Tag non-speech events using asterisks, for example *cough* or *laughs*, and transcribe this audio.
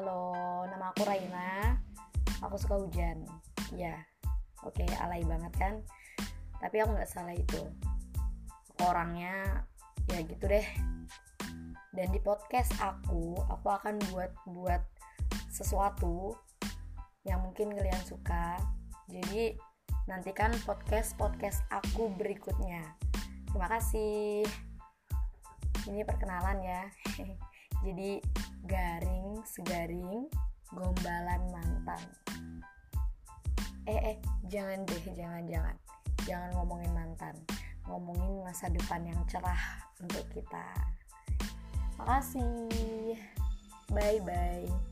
Halo, nama aku Raina. Aku suka hujan. Ya, oke, alay banget kan? Tapi aku nggak salah itu. Orangnya ya gitu deh. Dan di podcast aku, aku akan buat buat sesuatu yang mungkin kalian suka. Jadi nantikan podcast podcast aku berikutnya. Terima kasih. Ini perkenalan ya. *laughs* Jadi garing segaring gombalan mantan. Eh eh, jangan deh, jangan jangan. Jangan ngomongin mantan. Ngomongin masa depan yang cerah untuk kita. Makasih. Bye bye.